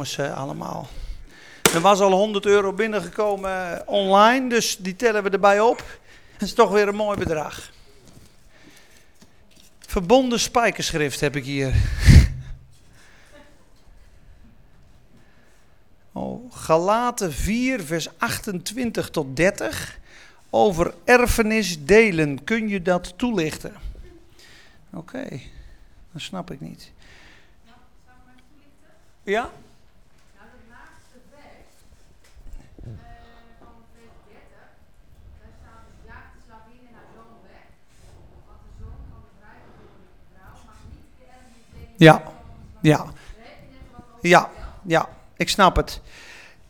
uh, allemaal. Er was al 100 euro binnengekomen uh, online, dus die tellen we erbij op. Dat is toch weer een mooi bedrag. Verbonden spijkerschrift heb ik hier. Oh, Galaten 4, vers 28 tot 30. Over erfenis delen. Kun je dat toelichten? Oké, okay, dat snap ik niet. Ja? Ja, ja, ja, ja, ik snap het.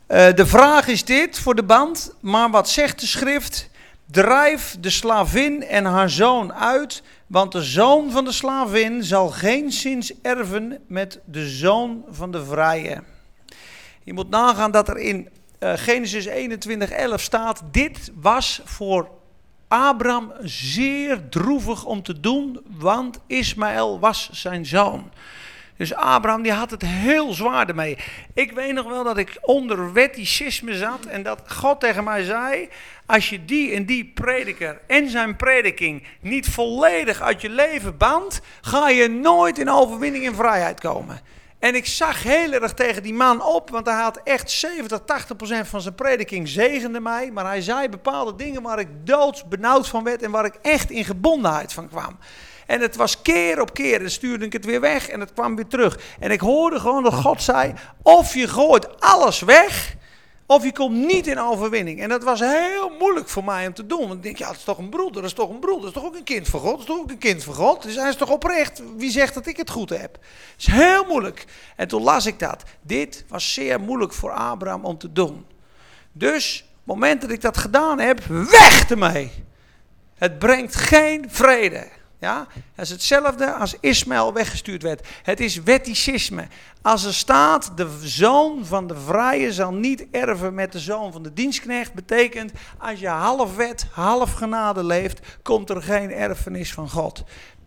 Uh, de vraag is dit voor de band, maar wat zegt de schrift? Drijf de slavin en haar zoon uit, want de zoon van de slavin zal geen zins erven met de zoon van de vrije. Je moet nagaan dat er in uh, Genesis 21:11 staat: Dit was voor Abraham zeer droevig om te doen, want Ismaël was zijn zoon. Dus Abraham die had het heel zwaar ermee. Ik weet nog wel dat ik onder wetticisme zat en dat God tegen mij zei: als je die en die prediker en zijn prediking niet volledig uit je leven bandt, ga je nooit in overwinning en vrijheid komen. En ik zag heel erg tegen die man op, want hij had echt 70, 80 procent van zijn prediking zegende mij. Maar hij zei bepaalde dingen waar ik doodsbenauwd van werd en waar ik echt in gebondenheid van kwam. En het was keer op keer, dan stuurde ik het weer weg en het kwam weer terug. En ik hoorde gewoon dat God zei, of je gooit alles weg, of je komt niet in overwinning. En dat was heel moeilijk voor mij om te doen. Want ik denk, ja, het is toch een broeder, dat is toch een broeder, dat is toch ook een kind van God, dat is toch ook een kind van God. Dus hij is toch oprecht, wie zegt dat ik het goed heb? Het is heel moeilijk. En toen las ik dat. Dit was zeer moeilijk voor Abraham om te doen. Dus, op het moment dat ik dat gedaan heb, weg ermee. Het brengt geen vrede. Ja? Dat is hetzelfde als Ismaël weggestuurd werd. Het is wetticisme. Als er staat, de zoon van de vrije zal niet erven met de zoon van de dienstknecht, betekent als je half wet, half genade leeft, komt er geen erfenis van God.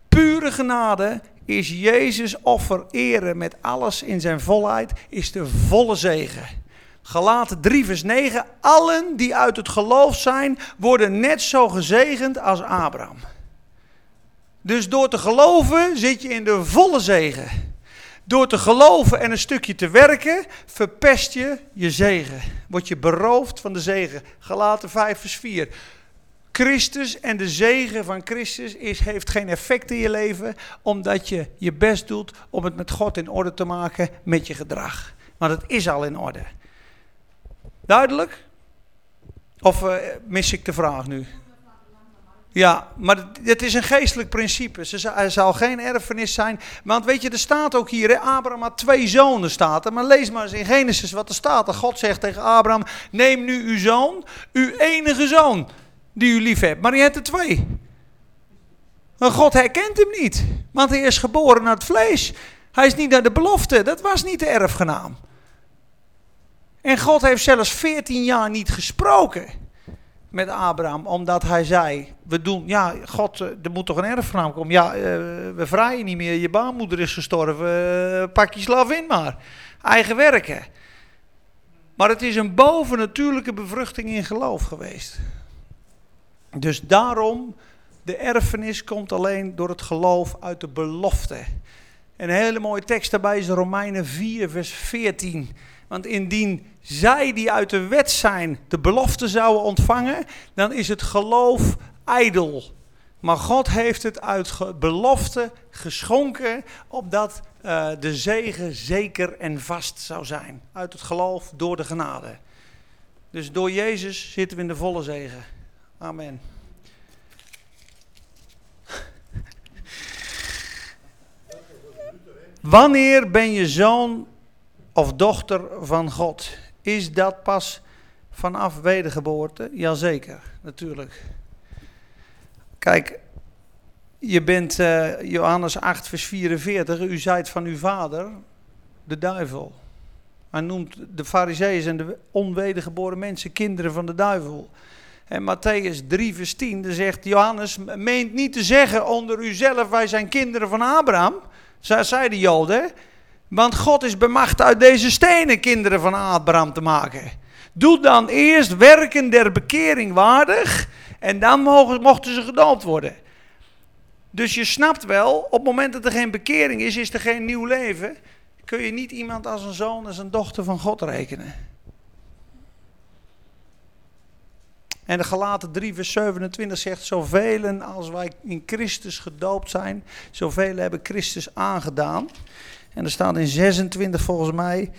Pure genade is Jezus offer eren met alles in zijn volheid, is de volle zegen. Galaten 3 vers 9, allen die uit het geloof zijn, worden net zo gezegend als Abraham. Dus door te geloven zit je in de volle zegen. Door te geloven en een stukje te werken, verpest je je zegen. Word je beroofd van de zegen. Galaten 5 vers 4. Christus en de zegen van Christus is, heeft geen effect in je leven, omdat je je best doet om het met God in orde te maken met je gedrag. Maar het is al in orde. Duidelijk? Of uh, mis ik de vraag nu? Ja, maar het is een geestelijk principe. Er zal geen erfenis zijn. Want weet je, er staat ook hier, hè, Abraham had twee zonen staat. Maar lees maar eens in Genesis wat er staat. God zegt tegen Abraham, neem nu uw zoon, uw enige zoon, die u lief hebt. Maar je hebt er twee. Maar God herkent hem niet. Want hij is geboren naar het vlees. Hij is niet naar de belofte. Dat was niet de erfgenaam. En God heeft zelfs veertien jaar niet gesproken met Abraham, omdat hij zei, we doen, ja, God, eh, er moet toch een erfgenaam komen. Ja, uh, we vrijen niet meer, je baarmoeder is gestorven, uh, pak je slavin maar. Eigen werken. Maar het is een bovennatuurlijke bevruchting in geloof geweest. Dus daarom, de erfenis komt alleen door het geloof uit de belofte. En een hele mooie tekst daarbij is Romeinen 4, vers 14. Want indien zij die uit de wet zijn de belofte zouden ontvangen, dan is het geloof ijdel. Maar God heeft het uit belofte geschonken, opdat uh, de zegen zeker en vast zou zijn. Uit het geloof door de genade. Dus door Jezus zitten we in de volle zegen. Amen. Wanneer ben je zoon of dochter van God? Is dat pas vanaf wedergeboorte? Jazeker, natuurlijk. Kijk, je bent uh, Johannes 8, vers 44. U zijt van uw vader de duivel. Hij noemt de fariseeën en de onwedergeboren mensen kinderen van de duivel. En Matthäus 3, vers 10, daar zegt Johannes, meent niet te zeggen onder uzelf, wij zijn kinderen van Abraham. Zij de Joden. Want God is bemacht uit deze stenen kinderen van Abraham te maken. Doe dan eerst werken der bekering waardig. En dan mogen, mochten ze gedoopt worden. Dus je snapt wel, op het moment dat er geen bekering is, is er geen nieuw leven. Kun je niet iemand als een zoon, als een dochter van God rekenen. En de gelaten 3 vers 27 zegt, zoveel als wij in Christus gedoopt zijn, zoveel hebben Christus aangedaan. En er staat in 26 volgens mij,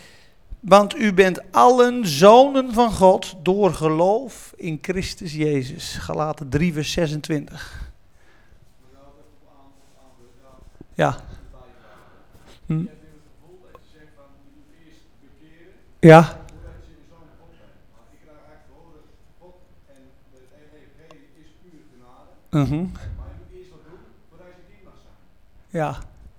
want u bent allen zonen van God door geloof in Christus Jezus. Galaten 3 vers 26. Ja. Hm. Ja. Uh -huh. Maar je moet eerst wat doen voordat je kind mag zijn. Ja.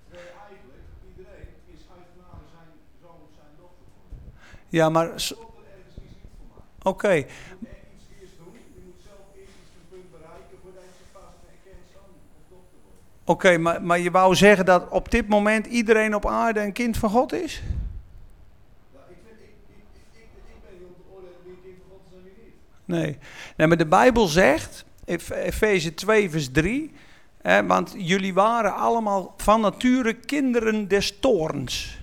Terwijl eigenlijk iedereen is uit genade zijn zoon of zijn dochter geworden. Ja, maar. Oké. Okay. Oké, okay, maar, maar je wou zeggen dat op dit moment iedereen op aarde een kind van God is? Nee. nee, maar de Bijbel zegt Efeze 2, vers 3. Hè, want jullie waren allemaal van nature kinderen des toorns.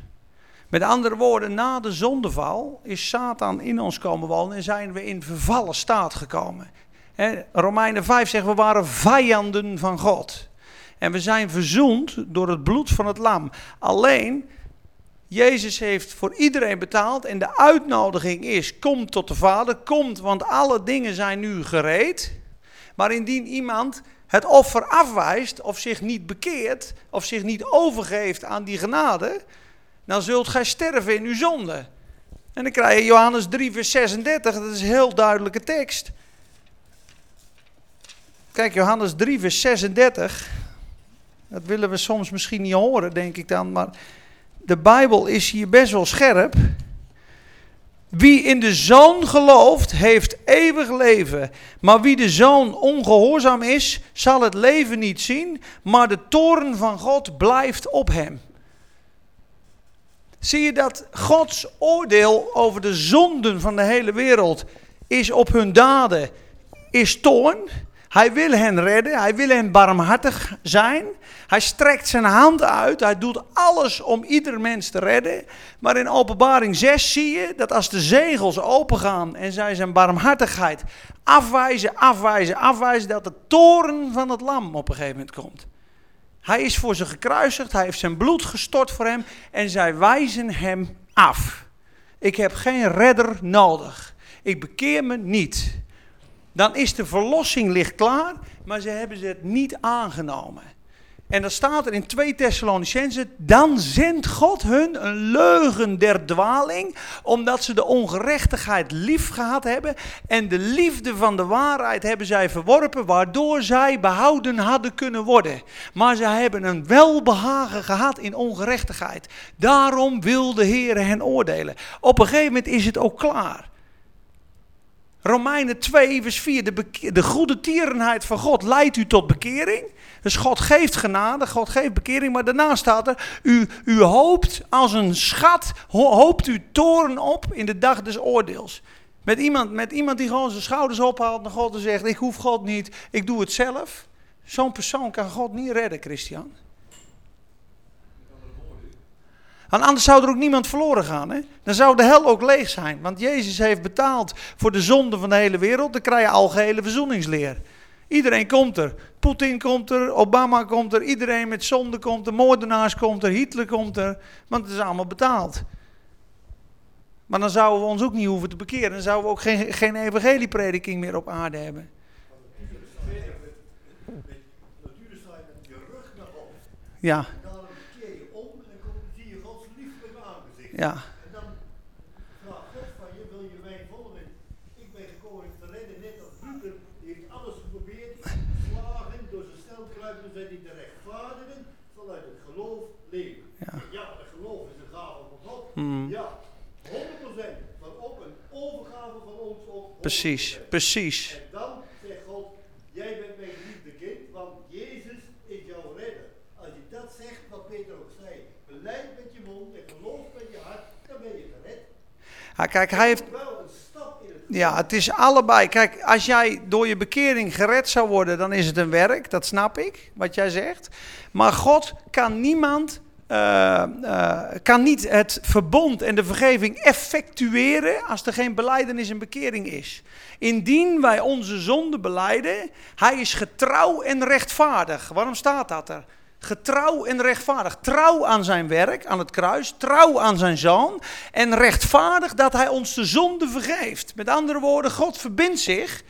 Met andere woorden, na de zondeval is Satan in ons komen wonen en zijn we in vervallen staat gekomen. Romeinen 5 zegt, we waren vijanden van God. En we zijn verzoend door het bloed van het lam. Alleen, Jezus heeft voor iedereen betaald en de uitnodiging is, kom tot de Vader, komt, want alle dingen zijn nu gereed. Maar indien iemand het offer afwijst of zich niet bekeert of zich niet overgeeft aan die genade, dan zult gij sterven in uw zonde. En dan krijg je Johannes 3, vers 36, dat is een heel duidelijke tekst. Kijk, Johannes 3, vers 36, dat willen we soms misschien niet horen, denk ik dan, maar de Bijbel is hier best wel scherp. Wie in de zoon gelooft, heeft eeuwig leven. Maar wie de zoon ongehoorzaam is, zal het leven niet zien, maar de toren van God blijft op hem. Zie je dat Gods oordeel over de zonden van de hele wereld is op hun daden, is toorn? Hij wil hen redden, hij wil hen barmhartig zijn. Hij strekt zijn hand uit, hij doet alles om ieder mens te redden. Maar in Openbaring 6 zie je dat als de zegels opengaan en zij zijn barmhartigheid afwijzen, afwijzen, afwijzen, dat de toren van het lam op een gegeven moment komt. Hij is voor ze gekruisigd, hij heeft zijn bloed gestort voor hem en zij wijzen hem af. Ik heb geen redder nodig. Ik bekeer me niet dan is de verlossing ligt klaar, maar ze hebben ze het niet aangenomen. En dan staat er in 2 Thessalonicenzen, dan zendt God hun een leugen der dwaling, omdat ze de ongerechtigheid lief gehad hebben en de liefde van de waarheid hebben zij verworpen, waardoor zij behouden hadden kunnen worden. Maar ze hebben een welbehagen gehad in ongerechtigheid. Daarom wil de Heer hen oordelen. Op een gegeven moment is het ook klaar. Romeinen 2, vers 4. De, de goede tierenheid van God leidt u tot bekering. Dus God geeft genade, God geeft bekering. Maar daarna staat er, u, u hoopt als een schat, hoopt u toren op in de dag des oordeels. Met iemand, met iemand die gewoon zijn schouders ophaalt naar God en zegt, ik hoef God niet, ik doe het zelf. Zo'n persoon kan God niet redden, Christian. Want anders zou er ook niemand verloren gaan. Hè? Dan zou de hel ook leeg zijn. Want Jezus heeft betaald voor de zonde van de hele wereld. Dan krijg je algehele verzoeningsleer. Iedereen komt er. Poetin komt er, Obama komt er, iedereen met zonde komt er, moordenaars komt er, Hitler komt er. Want het is allemaal betaald. Maar dan zouden we ons ook niet hoeven te bekeren. Dan zouden we ook geen, geen evangelieprediking meer op aarde hebben. Ja. Ja. En dan vraagt God van je, wil je mij volgen? Ik ben gekomen te redden, net als Luther, die heeft alles geprobeerd, geslagen, door zijn stelkruipen zijn die de rechtvaardigen vanuit het geloof leven. Ja, ja het geloof is een gave van God. Mm. Ja, 100% van op een overgave van ons op. Precies, precies. En dan zegt God, jij bent mijn geliefde kind, want Jezus is jouw redder. Als je dat zegt, wat Peter ook zei, beleid met je mond en geloof Ja, kijk, hij heeft. Ja, het is allebei. Kijk, als jij door je bekering gered zou worden, dan is het een werk. Dat snap ik, wat jij zegt. Maar God kan niemand. eh, eh, kan niet het verbond en de vergeving effectueren als er geen beleidenis en bekering is. Indien wij onze zonde beleiden, hij is getrouw en rechtvaardig. Waarom staat dat er? Getrouw en rechtvaardig. Trouw aan zijn werk, aan het kruis. Trouw aan zijn zoon. En rechtvaardig dat hij ons de zonde vergeeft. Met andere woorden, God verbindt zich.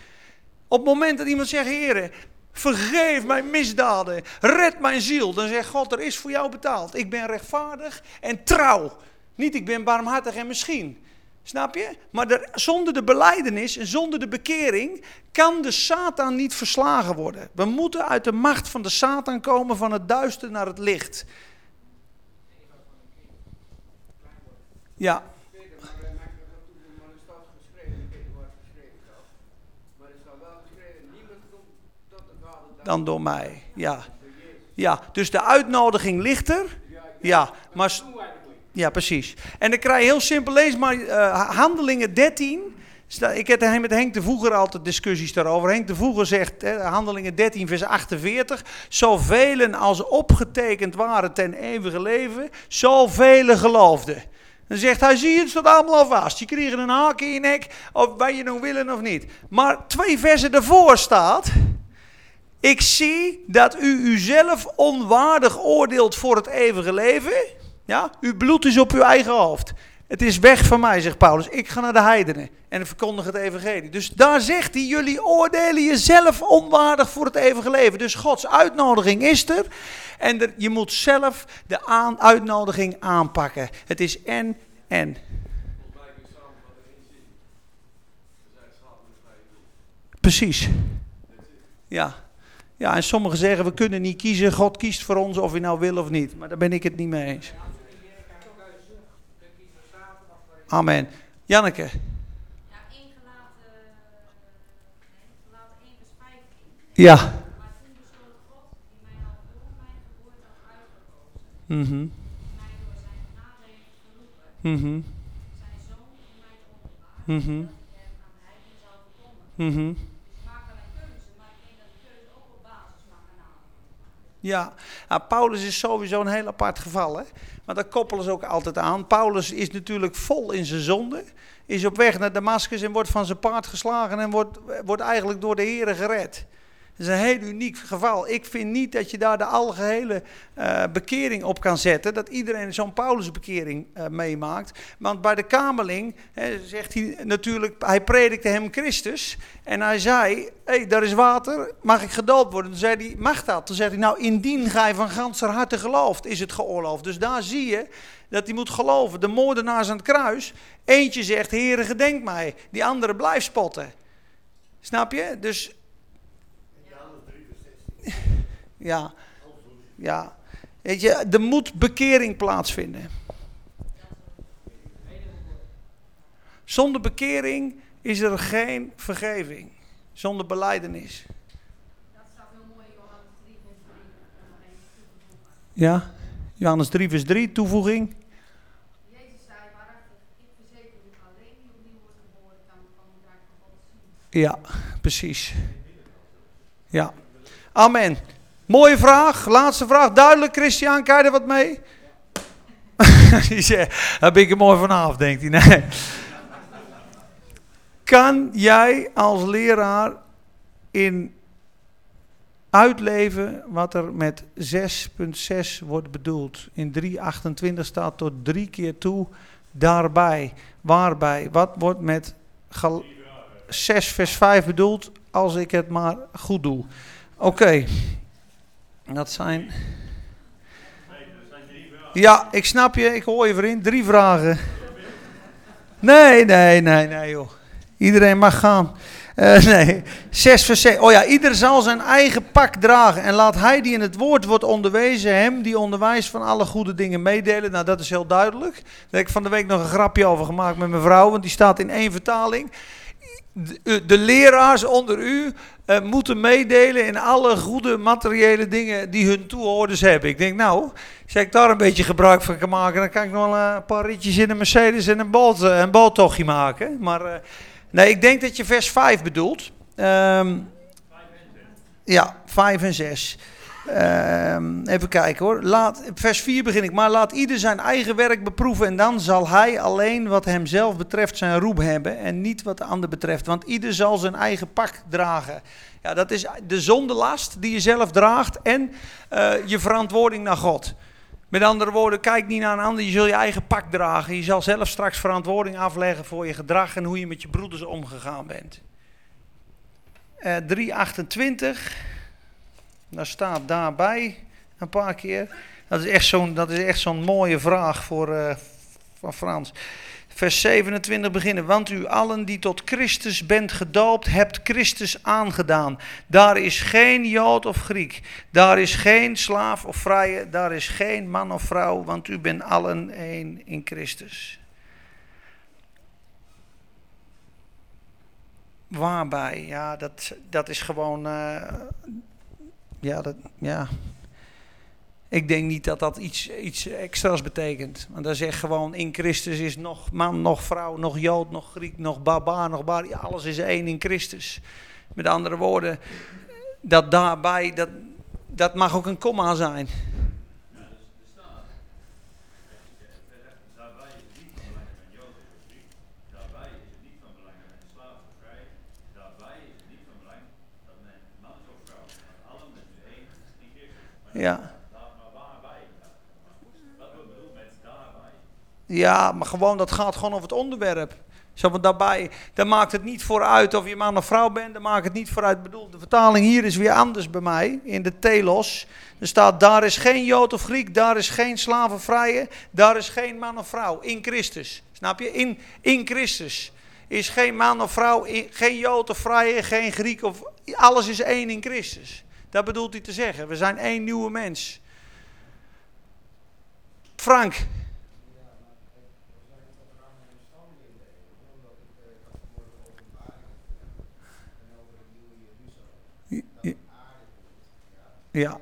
Op het moment dat iemand zegt, Heer, vergeef mijn misdaden. Red mijn ziel. Dan zegt God, er is voor jou betaald. Ik ben rechtvaardig en trouw. Niet ik ben barmhartig en misschien. Snap je? Maar er, zonder de beleidenis en zonder de bekering kan de Satan niet verslagen worden. We moeten uit de macht van de Satan komen, van het duister naar het licht. Ja, dan door mij. Ja, ja. dus de uitnodiging ligt er. Ja, maar Ja, precies. En dan krijg je heel simpel, lees maar eh, Handelingen 13. Sta- Ik heb met Henk de Voeger altijd discussies daarover. Henk de Voeger zegt, Handelingen 13 vers 48. Zoveel als opgetekend waren ten eeuwige leven, zoveel geloofden. Dan zegt hij, zie je, het staat allemaal al vast. Je kreeg een haak in je nek, of wij je nou willen of niet. Maar twee versen daarvoor staat... Ik zie dat u uzelf onwaardig oordeelt voor het eeuwige leven. Ja, uw bloed is op uw eigen hoofd. Het is weg van mij, zegt Paulus. Ik ga naar de heidenen en verkondig het evangelie. Dus daar zegt hij, jullie oordelen jezelf onwaardig voor het eeuwige leven. Dus Gods uitnodiging is er. En je moet zelf de aan, uitnodiging aanpakken. Het is en, en. Precies. Ja. Ja, en sommigen zeggen we kunnen niet kiezen. God kiest voor ons of je nou wil of niet. Maar daar ben ik het niet mee eens. Amen. Janneke. Ja, 1 gelaten, nee, gelaten 1 vers 15. Ja. Maar toen besloot God, die mij al voor Ja, nou, Paulus is sowieso een heel apart geval. Hè? Maar daar koppelen ze ook altijd aan. Paulus is natuurlijk vol in zijn zonde. Is op weg naar Damascus en wordt van zijn paard geslagen en wordt, wordt eigenlijk door de Here gered. Dat is een heel uniek geval. Ik vind niet dat je daar de algehele eh, bekering op kan zetten. Dat iedereen zo'n Paulusbekering eh meemaakt. Want bij de Kamerling zegt hij natuurlijk, hij predikte hem Christus. En hij zei, hé, hey, daar is water, mag ik gedoopt worden? Toen zei hij, mag dat? Toen zei hij, nou, indien gij van ganser harte gelooft, is het geoorloofd. Dus daar zie je dat hij moet geloven. De moordenaars aan het kruis, eentje zegt, Heere, gedenk mij. Die andere blijft spotten. Snap je? Dus... Ja, ja. Weet je, er moet bekering plaatsvinden. Zonder bekering is er geen vergeving. Zonder beleidenis. Dat staat heel mooi in Johannes 3 vers 3. En nog even toegevoegd. Ja, Johannes 3 vers 3, toevoeging. Jezus zei waarachtig, ik verzeker u, alleen wie opnieuw wordt geboren kan het koninkrijk van God zien. Ja, precies. Ja. Amen. Mooie vraag. Laatste vraag. Duidelijk, Christian. Kan je er wat mee? Die zegt, ben ik er mooi vanaf, denkt hij. Nee. Kan jij als leraar in uitleven wat er met 6.6 wordt bedoeld? In 3.28 staat tot drie keer toe daarbij. Waarbij? Wat wordt met gal- 6 vers 5 bedoeld als ik het maar goed doe? Oké. Dat zijn... Ja, ik snap je. Ik hoor je vriend. Drie vragen. Nee, nee, nee, nee joh. Iedereen mag gaan. Eh, nee, 6 vers 6. Oh ja, ieder zal zijn eigen pak dragen. En laat hij die in het woord wordt onderwezen, hem die onderwijst van alle goede dingen meedelen. Nou, dat is heel duidelijk. Daar heb ik van de week nog een grapje over gemaakt met mijn vrouw, want die staat in één vertaling. De, de leraars onder u eh, moeten meedelen in alle goede materiële dingen die hun toehoorders hebben. Ik denk, nou, als ik daar een beetje gebruik van kan maken, dan kan ik nog wel eh, een paar ritjes in een Mercedes en een, boot, eh, een boottochtje maken. Maar eh, nee, ik denk dat je vers 5 bedoelt. Ehm, ja, 5 en 6. Ehm, even kijken hoor. Laat, vers 4 begin ik. Maar laat ieder zijn eigen werk beproeven. En dan zal hij alleen wat hemzelf betreft zijn roep hebben. En niet wat de ander betreft. Want ieder zal zijn eigen pak dragen. Ja, dat is de zondelast die je zelf draagt. En eh, je verantwoording naar God. Met andere woorden, kijk niet naar een ander. Je zult je eigen pak dragen. Je zal zelf straks verantwoording afleggen voor je gedrag. En hoe je met je broeders omgegaan bent. Eh 328. Daar staat daarbij een paar keer. Dat is echt zo'n, dat is echt zo'n mooie vraag voor, eh, van Frans. Vers 27 beginnen. Want u allen die tot Christus bent gedoopt, hebt Christus aangedaan. Daar is geen Jood of Griek. Daar is geen slaaf of vrije. Daar is geen man of vrouw. Want u bent allen één in Christus. Waarbij? Ja, dat, dat is gewoon. eh, ja, dat, ja. Ik denk niet dat dat iets, iets extra's betekent. Want dat zegt gewoon in Christus is nog man, nog vrouw, nog Jood, nog Griek, nog barbaar, nog bar. Alles is één in Christus. Met andere woorden, dat daarbij, dat, dat mag ook een komma zijn. Ja, dus er staat, daarbij is het niet van belang dat men Jood is of Griek, daarbij is het niet van belang dat men slaaf of vrij is, daarbij is het niet van belang dat men man is of vrouw, maar allen met u één in Christus. Maar Ja. daar maar waarbij inderdaad. Wat wordt bedoeld met daarbij? Ja, maar gewoon, dat gaat gewoon over het onderwerp. Zo van daarbij, dan maakt het niet vooruit of je man of vrouw bent, dan maakt het niet vooruit. Ik bedoel, de vertaling hier is weer anders bij mij, in de telos. Er staat, daar is geen Jood of Griek, daar is geen slavenvrije, daar is geen man of vrouw, in Christus. Snap je? In, in Christus is geen man of vrouw, geen Jood of vrije, geen Griek of... Alles is één in Christus. Dat bedoelt hij te zeggen. We zijn één nieuwe mens. Frank. Ja.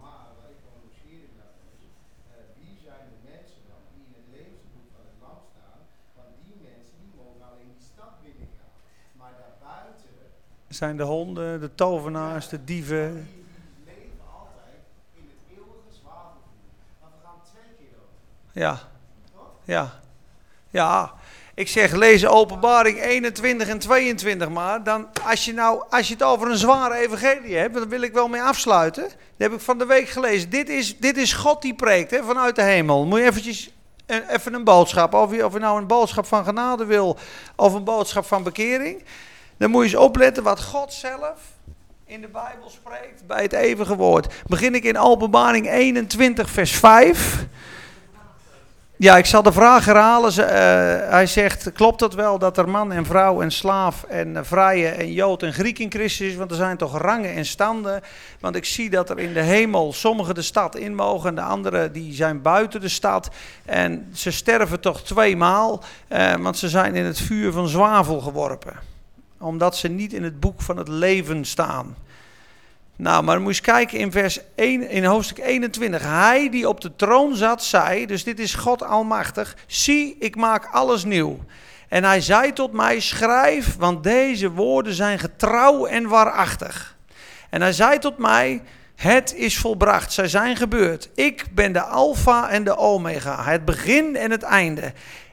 Maar wat ik gewoon nieuwsgierig naar ben, is, eh, wie zijn de mensen dan die in het levensboek van het lam staan? Want die mensen die mogen alleen die stad binnengaan. Maar daarbuiten, zijn de honden, de tovenaars, de dieven. die, die leven altijd in het eeuwige. Want we gaan twee keer over. Ja. Ja. Ja. Ik zeg, lees openbaring 21 en 22 maar. Dan, als, je nou, als je het over een zware evangelie hebt, dan wil ik wel mee afsluiten. Dat heb ik van de week gelezen. Dit is, dit is God die preekt hè, vanuit de hemel. Moet je eventjes even een boodschap. Of je, of nou een boodschap van genade wil of een boodschap van bekering. Dan moet je eens opletten wat God zelf in de Bijbel spreekt bij het eeuwige woord. Begin ik in openbaring 21 vers 5. Ja, ik zal de vraag herhalen. Eh, hij zegt, klopt het wel dat er man en vrouw en slaaf en eh, vrije en jood en Griek in Christus is? Want er zijn toch rangen en standen. Want ik zie dat er in de hemel sommigen de stad in mogen en de anderen die zijn buiten de stad. En ze sterven toch tweemaal, eh, want ze zijn in het vuur van zwavel geworpen. Omdat ze niet in het boek van het leven staan. Nou, maar moet je kijken in vers 1, in hoofdstuk 21. Hij die op de troon zat, zei, dus dit is God Almachtig, zie, ik maak alles nieuw. En hij zei tot mij, schrijf, want deze woorden zijn getrouw en waarachtig. En hij zei tot mij, het is volbracht, zij zijn gebeurd. Ik ben de alfa en de omega, het begin en het einde.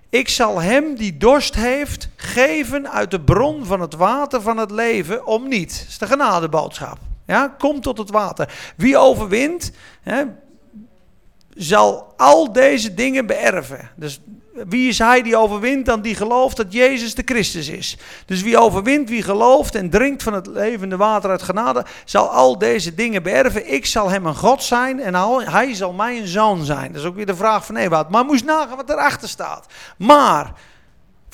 Ik zal hem die dorst heeft geven uit de bron van het water van het leven om niet. Dat is de genadeboodschap. Ja, kom tot het water. Wie overwint, hè, zal al deze dingen beërven. Dus wie is hij die overwint dan die gelooft dat Jezus de Christus is? Dus wie overwint, wie gelooft en drinkt van het levende water uit genade, zal al deze dingen beërven. Ik zal hem een God zijn en hij zal mij een zoon zijn. Dat is ook weer de vraag van Ewout. Maar moest nagaan wat erachter staat. Maar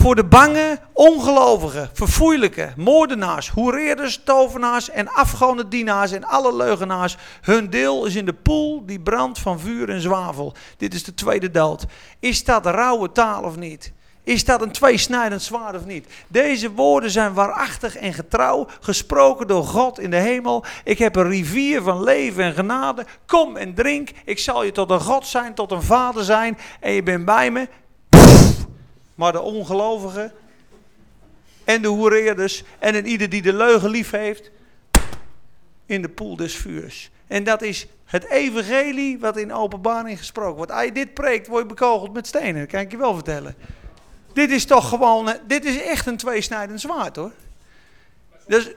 voor de bange, ongelovigen, verfoeilijke, moordenaars, hoereerders, tovenaars en afgodendienaars en alle leugenaars. Hun deel is in de poel die brandt van vuur en zwavel. Dit is de tweede dood. Is dat rauwe taal of niet? Is dat een tweesnijdend zwaard of niet? Deze woorden zijn waarachtig en getrouw, gesproken door God in de hemel. Ik heb een rivier van leven en genade. Kom en drink. Ik zal je tot een God zijn, tot een vader zijn. En je bent bij me. Maar de ongelovigen en de hoereerders en een ieder die de leugen lief heeft, in de poel des vuurs. En dat is het evangelie wat in openbaring gesproken wordt. Als je dit preekt, word je bekogeld met stenen. Dat kan ik je wel vertellen. Dit is toch gewoon, eh, dit is echt een tweesnijdend zwaard hoor. Dus,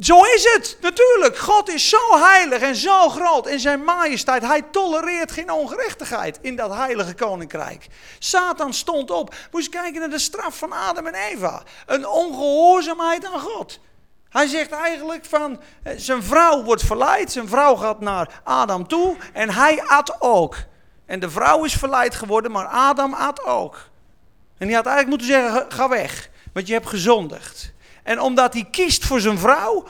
zo is het, natuurlijk. God is zo heilig en zo groot in zijn majesteit. Hij tolereert geen ongerechtigheid in dat heilige koninkrijk. Satan stond op. Moest kijken naar de straf van Adam en Eva. Een ongehoorzaamheid aan God. Hij zegt eigenlijk van, eh, zijn vrouw wordt verleid, zijn vrouw gaat naar Adam toe en hij at ook. En de vrouw is verleid geworden, maar Adam at ook. En hij had eigenlijk moeten zeggen, ga weg, want je hebt gezondigd. En omdat hij kiest voor zijn vrouw,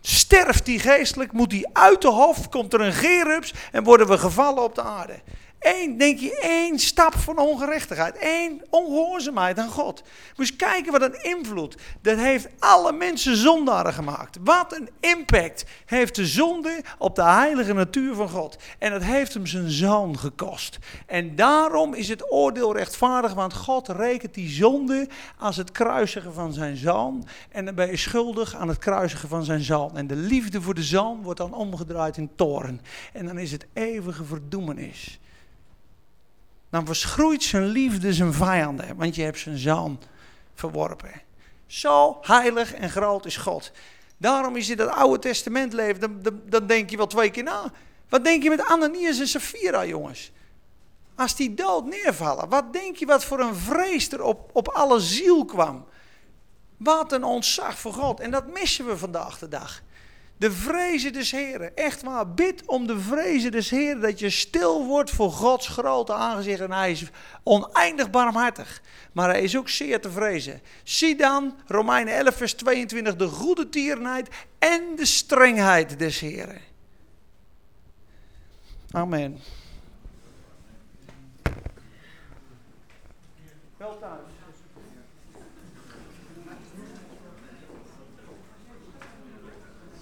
sterft hij geestelijk, moet hij uit de hof, komt er een gerups en worden we gevallen op de aarde. Eén, denk je, één stap van ongerechtigheid. één ongehoorzaamheid aan God. Moet je kijken wat een invloed. Dat heeft alle mensen zondaren gemaakt. Wat een impact heeft de zonde op de heilige natuur van God. En het heeft hem zijn zoon gekost. En daarom is het oordeel rechtvaardig, want God rekent die zonde als het kruisigen van zijn zoon. En dan ben je schuldig aan het kruisigen van zijn zoon. En de liefde voor de zoon wordt dan omgedraaid in toren. En dan is het eeuwige verdoemenis dan verschroeit zijn liefde zijn vijanden, want je hebt zijn zoon verworpen. Zo heilig en groot is God. Daarom is in het Oude Testament leven, dan, dan, denk je wel twee keer na. Wat denk je met Ananias en Sapphira, jongens? Als die dood neervallen, wat denk je wat voor een vrees er op, op alle ziel kwam? Wat een ontzag voor God. En dat missen we vandaag de dag. De vrezen des Heren. Echt waar, bid om de vrezen des Heren. Dat je stil wordt voor Gods grote aangezicht. En hij is oneindig barmhartig. Maar hij is ook zeer te vrezen. Zie dan, Romeinen 11 vers 22, de goede tierenheid en de strengheid des Heren. Amen.